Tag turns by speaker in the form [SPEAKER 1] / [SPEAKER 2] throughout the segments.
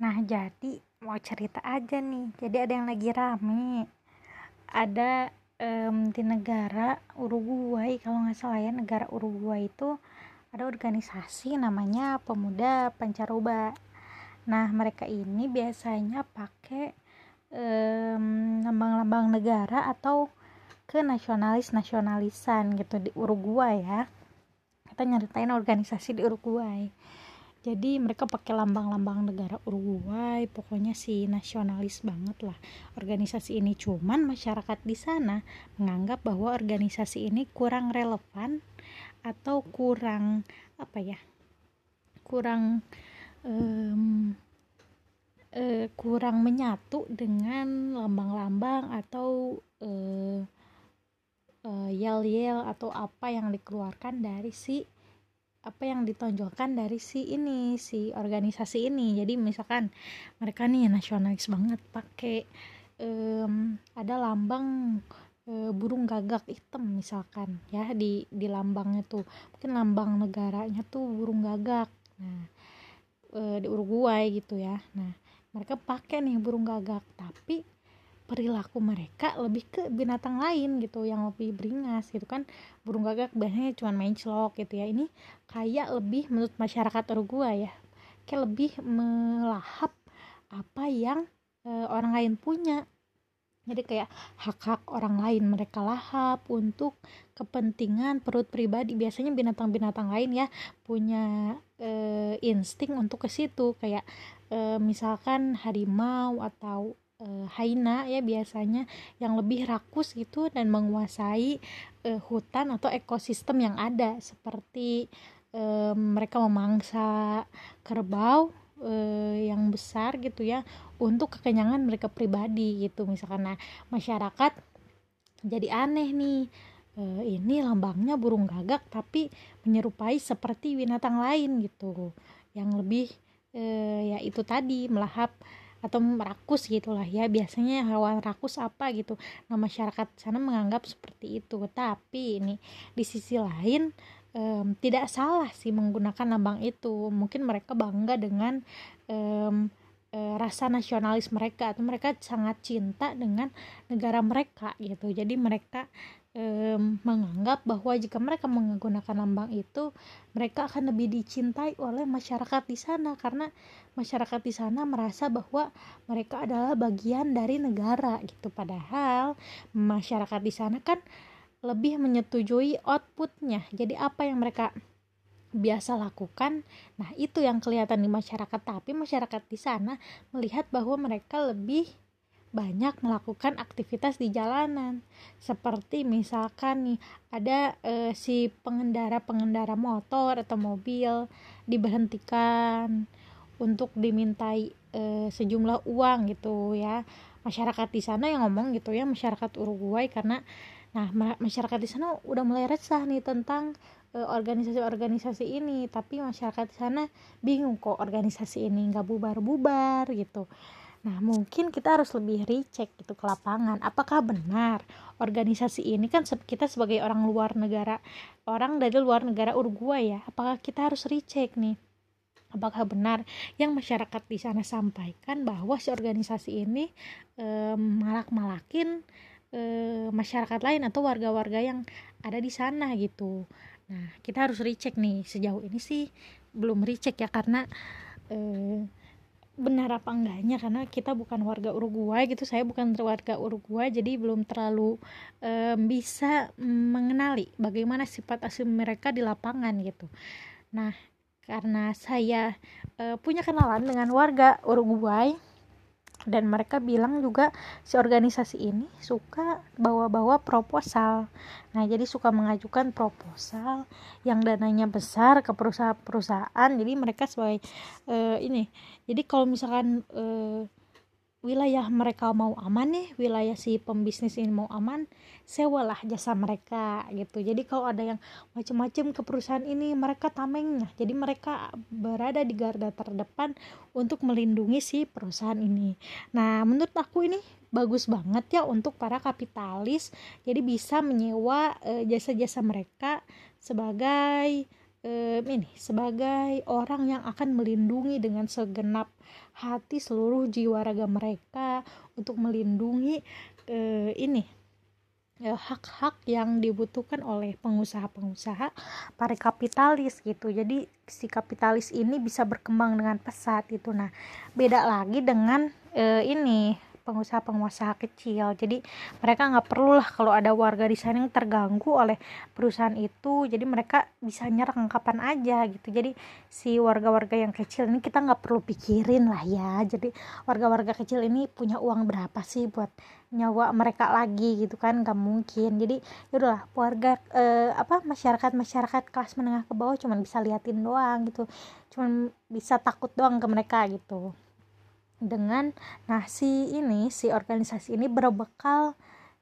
[SPEAKER 1] Nah, jadi mau cerita aja nih. Jadi ada yang lagi rame. Ada um, di negara Uruguay, kalau nggak salah ya, negara Uruguay itu ada organisasi namanya Pemuda Pancaroba. Nah, mereka ini biasanya pakai um, lambang-lambang negara atau ke nasionalis-nasionalisan gitu di Uruguay ya. Kita nyeritain organisasi di Uruguay jadi mereka pakai lambang-lambang negara Uruguay pokoknya si nasionalis banget lah organisasi ini. Cuman masyarakat di sana menganggap bahwa organisasi ini kurang relevan atau kurang apa ya kurang um, uh, kurang menyatu dengan lambang-lambang atau uh, uh, yel-yel atau apa yang dikeluarkan dari si apa yang ditonjolkan dari si ini si organisasi ini. Jadi misalkan mereka nih nasionalis banget pakai um, ada lambang e, burung gagak hitam misalkan ya di di lambangnya tuh. Mungkin lambang negaranya tuh burung gagak. Nah e, di Uruguay gitu ya. Nah mereka pakai nih burung gagak. Tapi perilaku mereka lebih ke binatang lain gitu yang lebih beringas gitu kan. Burung gagak biasanya cuma main celok gitu ya. Ini kayak lebih menurut masyarakat Uruguay ya kayak lebih melahap apa yang e, orang lain punya. Jadi kayak hak-hak orang lain mereka lahap untuk kepentingan perut pribadi. Biasanya binatang-binatang lain ya punya e, insting untuk ke situ. Kayak e, misalkan harimau atau uh, haina ya biasanya yang lebih rakus gitu dan menguasai uh, hutan atau ekosistem yang ada. Seperti uh, mereka memangsa kerbau uh, yang besar gitu ya untuk kekenyangan mereka pribadi gitu misalkan. Nah masyarakat jadi aneh nih uh, ini lambangnya burung gagak tapi menyerupai seperti binatang lain gitu. Yang lebih uh, ya itu tadi melahap atau merakus gitulah ya. Biasanya hewan rakus apa gitu. Nah masyarakat sana menganggap seperti itu. Tapi ini di sisi lain um, tidak salah sih menggunakan lambang itu. Mungkin mereka bangga dengan um, rasa nasionalis mereka. Atau mereka sangat cinta dengan negara mereka gitu. Jadi mereka um, menganggap bahwa jika mereka menggunakan lambang itu mereka akan lebih dicintai oleh masyarakat di sana. Karena masyarakat di sana merasa bahwa mereka adalah bagian dari negara gitu. Padahal masyarakat di sana kan lebih menyetujui outputnya. Jadi apa yang mereka biasa lakukan nah itu yang kelihatan di masyarakat. Tapi masyarakat di sana melihat bahwa mereka lebih banyak melakukan aktivitas di jalanan. Seperti misalkan nih ada e, si pengendara-pengendara motor atau mobil diberhentikan untuk dimintai e, sejumlah uang gitu ya. Masyarakat di sana yang ngomong gitu ya masyarakat Uruguay karena nah masyarakat di sana udah mulai resah nih tentang eh, organisasi-organisasi ini. Tapi masyarakat di sana bingung kok organisasi ini nggak bubar-bubar gitu Nah, mungkin kita harus lebih recheck gitu ke lapangan. Apakah benar organisasi ini kan kita sebagai orang luar negara, orang dari luar negara Uruguay ya, apakah kita harus recheck nih? Apakah benar yang masyarakat di sana sampaikan bahwa si organisasi ini e, malak-malakin e, masyarakat lain atau warga-warga yang ada di sana gitu. Nah, kita harus recheck nih. Sejauh ini sih belum recheck ya karena e, benar apa enggaknya karena kita bukan warga Uruguay gitu saya bukan warga Uruguay jadi belum terlalu um, bisa mengenali bagaimana sifat asli mereka di lapangan gitu. Nah karena saya uh, punya kenalan dengan warga Uruguay dan mereka bilang juga si organisasi ini suka bawa-bawa proposal. Nah jadi suka mengajukan proposal yang dananya besar ke perusahaan-perusahaan jadi mereka sebagai uh, ini jadi kalau misalkan uh, wilayah mereka mau aman nih wilayah si pembisnis ini mau aman sewalah jasa mereka gitu. Jadi kalau ada yang macam-macam ke perusahaan ini mereka tamengnya jadi mereka berada di garda terdepan untuk melindungi si perusahaan ini. Nah menurut aku ini bagus banget ya untuk para kapitalis. Jadi bisa menyewa eh, jasa-jasa mereka sebagai um, ini sebagai orang yang akan melindungi dengan segenap hati seluruh jiwa raga mereka untuk melindungi uh, ini ya, hak-hak yang dibutuhkan oleh pengusaha-pengusaha para kapitalis gitu. Jadi si kapitalis ini bisa berkembang dengan pesat itu nah beda lagi dengan uh, ini pengusaha-pengusaha kecil. Jadi mereka nggak perlu lah kalau ada warga di sana yang terganggu oleh perusahaan itu. Jadi mereka bisa nyerang kapan aja gitu. Jadi si warga-warga yang kecil ini kita nggak perlu pikirin lah ya. Jadi warga-warga kecil ini punya uang berapa sih buat nyawa mereka lagi gitu kan? Nggak mungkin. Jadi yaudahlah warga eh, apa masyarakat masyarakat kelas menengah ke bawah cuman bisa liatin doang gitu. Cuman bisa takut doang ke mereka gitu dengan nah si ini si organisasi ini berbekal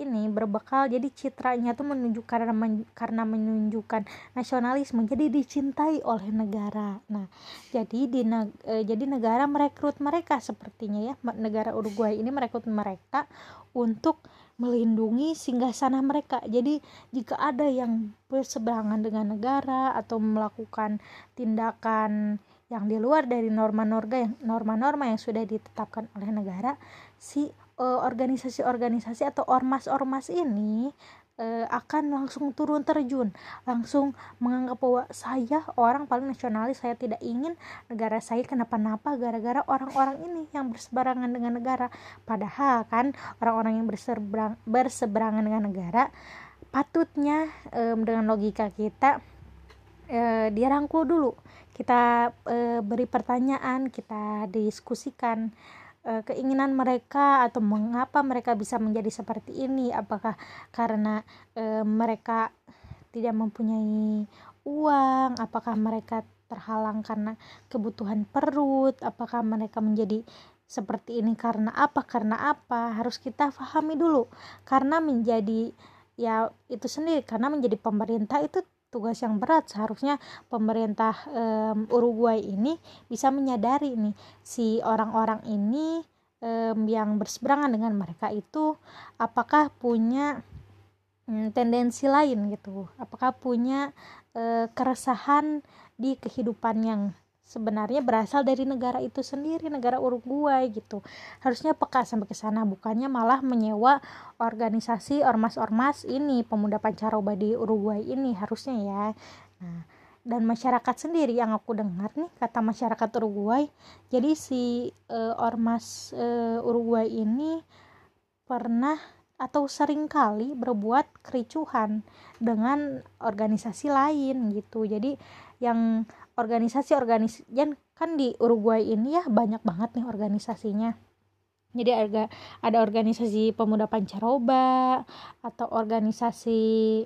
[SPEAKER 1] ini berbekal. Jadi citranya tuh menunjukkan karena men, karena menunjukkan nasionalisme. Jadi dicintai oleh negara. Nah jadi di e, jadi negara merekrut mereka sepertinya ya. Negara Uruguay ini merekrut mereka untuk melindungi singgah sana mereka. Jadi jika ada yang berseberangan dengan negara atau melakukan tindakan yang di luar dari norma-norma yang norma-norma yang sudah ditetapkan oleh negara si uh, organisasi-organisasi atau ormas-ormas ini uh, akan langsung turun terjun langsung menganggap bahwa saya orang paling nasionalis saya tidak ingin negara saya kenapa-napa gara-gara orang-orang ini yang berseberangan dengan negara. Padahal kan orang-orang yang berseberang, berseberangan dengan negara patutnya um, dengan logika kita uh, dia rangkul dulu kita e, beri pertanyaan kita diskusikan e, keinginan mereka atau mengapa mereka bisa menjadi seperti ini. Apakah karena e, mereka tidak mempunyai uang? Apakah mereka terhalang karena kebutuhan perut? Apakah mereka menjadi seperti ini karena apa karena apa? Harus kita pahami dulu. Karena menjadi ya itu sendiri. Karena menjadi pemerintah itu tugas yang berat seharusnya pemerintah um, Uruguay ini bisa menyadari nih si orang-orang ini um, yang berseberangan dengan mereka itu apakah punya um, tendensi lain gitu apakah punya uh, keresahan di kehidupan yang sebenarnya berasal dari negara itu sendiri negara Uruguay gitu. Harusnya peka sampai ke sana bukannya malah menyewa organisasi ormas-ormas ini pemuda pancaroba di Uruguay ini harusnya ya. Nah dan masyarakat sendiri yang aku dengar nih kata masyarakat Uruguay jadi si uh, ormas uh, Uruguay ini pernah atau sering kali berbuat kericuhan dengan organisasi lain gitu. Jadi yang organisasi organisasi kan di Uruguay ini ya banyak banget nih organisasinya. Jadi ada ada organisasi pemuda pancaroba atau organisasi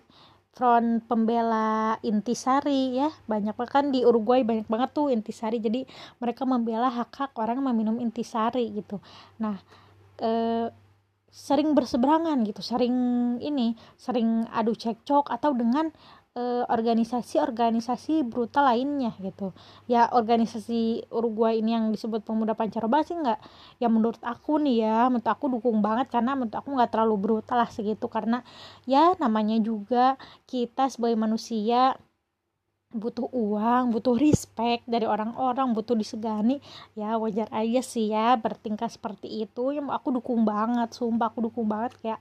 [SPEAKER 1] front pembela intisari ya. Banyak kan di Uruguay banyak banget tuh intisari. Jadi mereka membela hak hak orang meminum intisari gitu. Nah eh, sering berseberangan gitu sering ini sering adu cekcok atau dengan Eh, organisasi-organisasi brutal lainnya gitu. Ya organisasi Uruguay ini yang disebut pemuda pancaroba sih nggak ya menurut aku nih ya menurut aku dukung banget karena menurut aku nggak terlalu brutal lah segitu. Karena ya namanya juga kita sebagai manusia butuh uang, butuh respect dari orang-orang, butuh disegani, ya wajar aja sih ya bertingkah seperti itu. Yang aku dukung banget, sumpah aku dukung banget kayak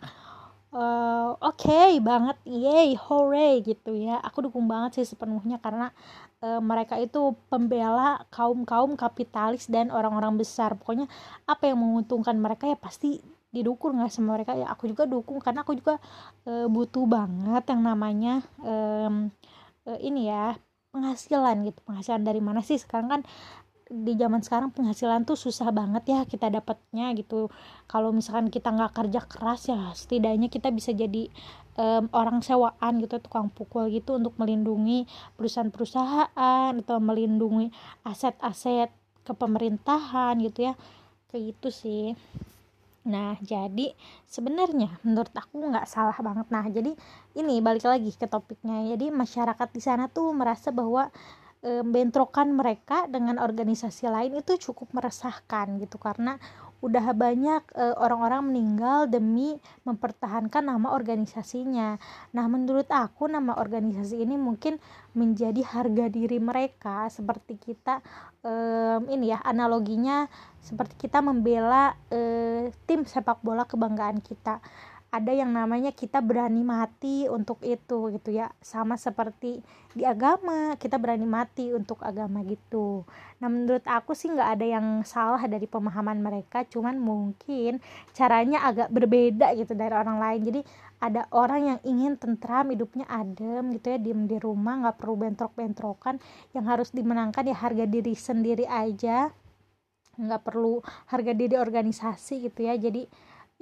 [SPEAKER 1] uh, oke okay banget yay hooray gitu ya. Aku dukung banget sih sepenuhnya karena uh, mereka itu pembela kaum kaum kapitalis dan orang-orang besar. Pokoknya apa yang menguntungkan mereka ya pasti didukung nggak sama mereka. Ya aku juga dukung karena aku juga uh, butuh banget yang namanya um, uh, ini ya penghasilan gitu. Penghasilan dari mana sih? Sekarang kan di zaman sekarang penghasilan tuh susah banget ya kita dapatnya gitu kalau misalkan kita nggak kerja keras ya setidaknya kita bisa jadi um, orang sewaan gitu tukang pukul gitu untuk melindungi perusahaan-perusahaan atau melindungi aset-aset kepemerintahan gitu ya kayak gitu sih Nah, jadi sebenarnya menurut aku nggak salah banget. Nah, jadi ini balik lagi ke topiknya. Jadi masyarakat di sana tuh merasa bahwa bentrokan mereka dengan organisasi lain itu cukup meresahkan gitu. Karena udah banyak orang orang-orang meninggal demi mempertahankan nama organisasinya. Nah, menurut aku nama organisasi ini mungkin menjadi harga diri mereka. Seperti kita um, ini ya analoginya seperti kita membela uh, tim sepak bola kebanggaan kita ada yang namanya kita berani mati untuk itu gitu ya. Sama seperti di agama kita berani mati untuk agama gitu. Nah menurut aku sih nggak ada yang salah dari pemahaman mereka cuman mungkin caranya agak berbeda gitu dari orang lain. Jadi ada orang yang ingin tentram hidupnya adem gitu ya diem di rumah nggak perlu bentrok-bentrokan. Yang harus dimenangkan ya harga diri sendiri aja. Nggak perlu harga diri organisasi gitu ya. Jadi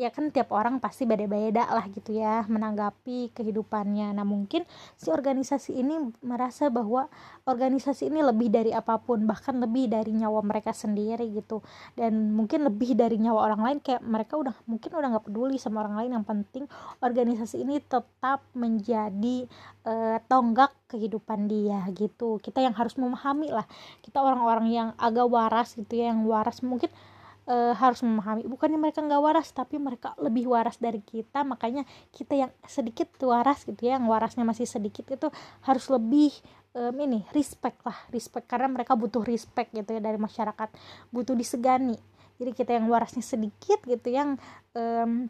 [SPEAKER 1] ya kan tiap orang pasti beda-beda lah gitu ya menanggapi kehidupannya. Nah mungkin si organisasi ini merasa bahwa organisasi ini lebih dari apa pun bahkan lebih dari nyawa mereka sendiri gitu. Dan mungkin lebih dari nyawa orang lain kayak mereka udah mungkin udah nggak peduli sama orang lain. Yang penting organisasi ini tetap menjadi uh, tonggak kehidupan dia gitu. Kita yang harus memahami lah. Kita orang-orang yang agak waras gitu ya yang waras. Mungkin e, harus memahami. Bukannya mereka nggak waras tapi mereka lebih waras dari kita. Makanya kita yang sedikit waras gitu ya. Yang warasnya masih sedikit itu harus lebih um, ini respect lah. Respect karena mereka butuh respect gitu ya dari masyarakat. Butuh disegani. Jadi kita yang warasnya sedikit gitu yang um,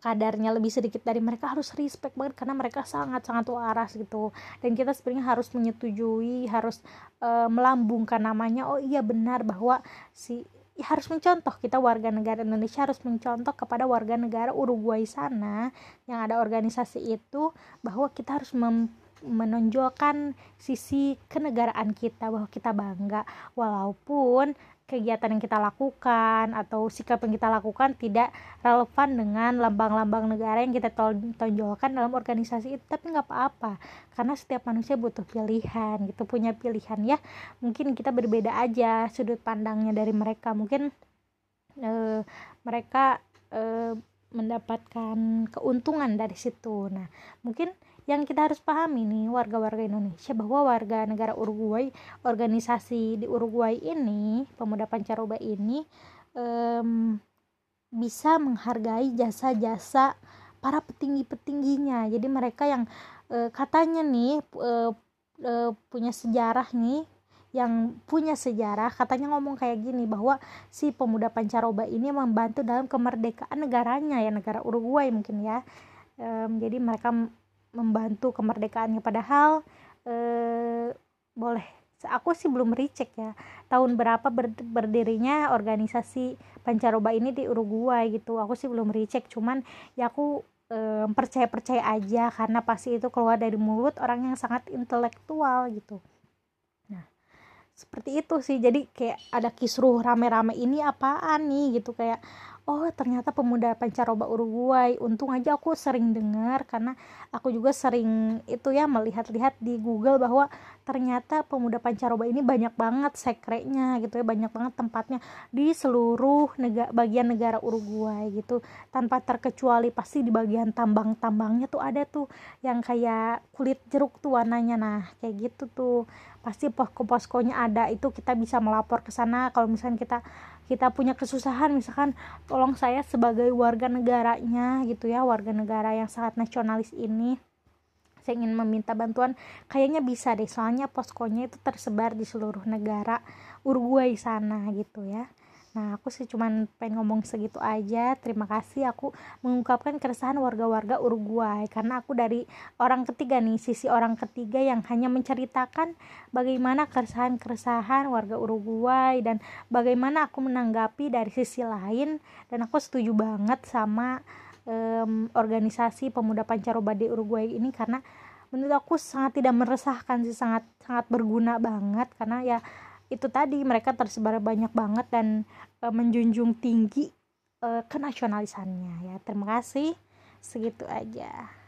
[SPEAKER 1] kadarnya lebih sedikit dari mereka harus respect banget. Karena mereka sangat sangat waras gitu. Dan kita sebenarnya harus menyetujui harus uh, melambungkan namanya. Oh iya benar bahwa si ya harus mencontoh. Kita warga negara Indonesia harus mencontoh kepada warga negara Uruguay sana yang ada organisasi itu bahwa kita harus mem menonjolkan sisi kenegaraan kita bahwa kita bangga. Walaupun kegiatan yang kita lakukan atau sikap yang kita lakukan tidak relevan dengan lambang-lambang negara yang kita tonjolkan dalam organisasi itu. Tapi nggak apa-apa karena setiap manusia butuh pilihan gitu punya pilihan ya. Mungkin kita berbeda aja sudut pandangnya dari mereka. Mungkin e, mereka e, mendapatkan keuntungan dari situ. Nah mungkin yang kita harus pahami nih warga-warga Indonesia bahwa warga negara Uruguay organisasi di Uruguay ini pemuda pancaroba ini um, bisa menghargai jasa-jasa para petinggi-petingginya. Jadi mereka yang uh, katanya nih uh, uh, punya sejarah nih yang punya sejarah katanya ngomong kayak gini bahwa si pemuda pancaroba ini membantu dalam kemerdekaan negaranya ya negara Uruguay mungkin ya. Um, jadi mereka membantu kemerdekaannya. Padahal eh, boleh aku sih belum recheck ya tahun berapa ber, berdirinya organisasi pancaroba ini di Uruguay gitu. Aku sih belum recheck cuman ya aku eh, percaya aja karena pasti itu keluar dari mulut orang yang sangat intelektual gitu seperti itu sih. Jadi kayak ada kisruh rame-rame ini apaan nih? Gitu kayak oh ternyata pemuda pancaroba Uruguay. Untung aja aku sering dengar karena aku juga sering itu ya melihat-lihat di Google bahwa ternyata pemuda pancaroba ini banyak banget sekretnya gitu ya banyak banget tempatnya di seluruh negara bagian negara Uruguay gitu. Tanpa terkecuali pasti di bagian tambang-tambangnya tuh ada tuh yang kayak kulit jeruk tuh warnanya. Nah kayak gitu tuh pasti posko-poskonya ada itu kita bisa melapor ke sana. Kalau misalnya kita kita punya kesusahan misalkan tolong saya sebagai warga negaranya gitu ya warga negara yang sangat nasionalis ini saya ingin meminta bantuan kayaknya bisa deh. Soalnya poskonya itu tersebar di seluruh negara Uruguay sana gitu ya Nah, aku sih cuman pengen ngomong segitu aja. Terima kasih aku mengungkapkan keresahan warga-warga Uruguay. Karena aku dari orang ketiga nih, sisi orang ketiga yang hanya menceritakan bagaimana keresahan-keresahan warga Uruguay dan bagaimana aku menanggapi dari sisi lain. Dan aku setuju banget sama um, organisasi pemuda pancaroba di Uruguay ini karena menurut aku sangat tidak meresahkan sih sangat sangat berguna banget. Karena ya itu tadi mereka tersebar banyak banget dan e, menjunjung tinggi e, kenasionalisannya ya. Terima kasih. Segitu aja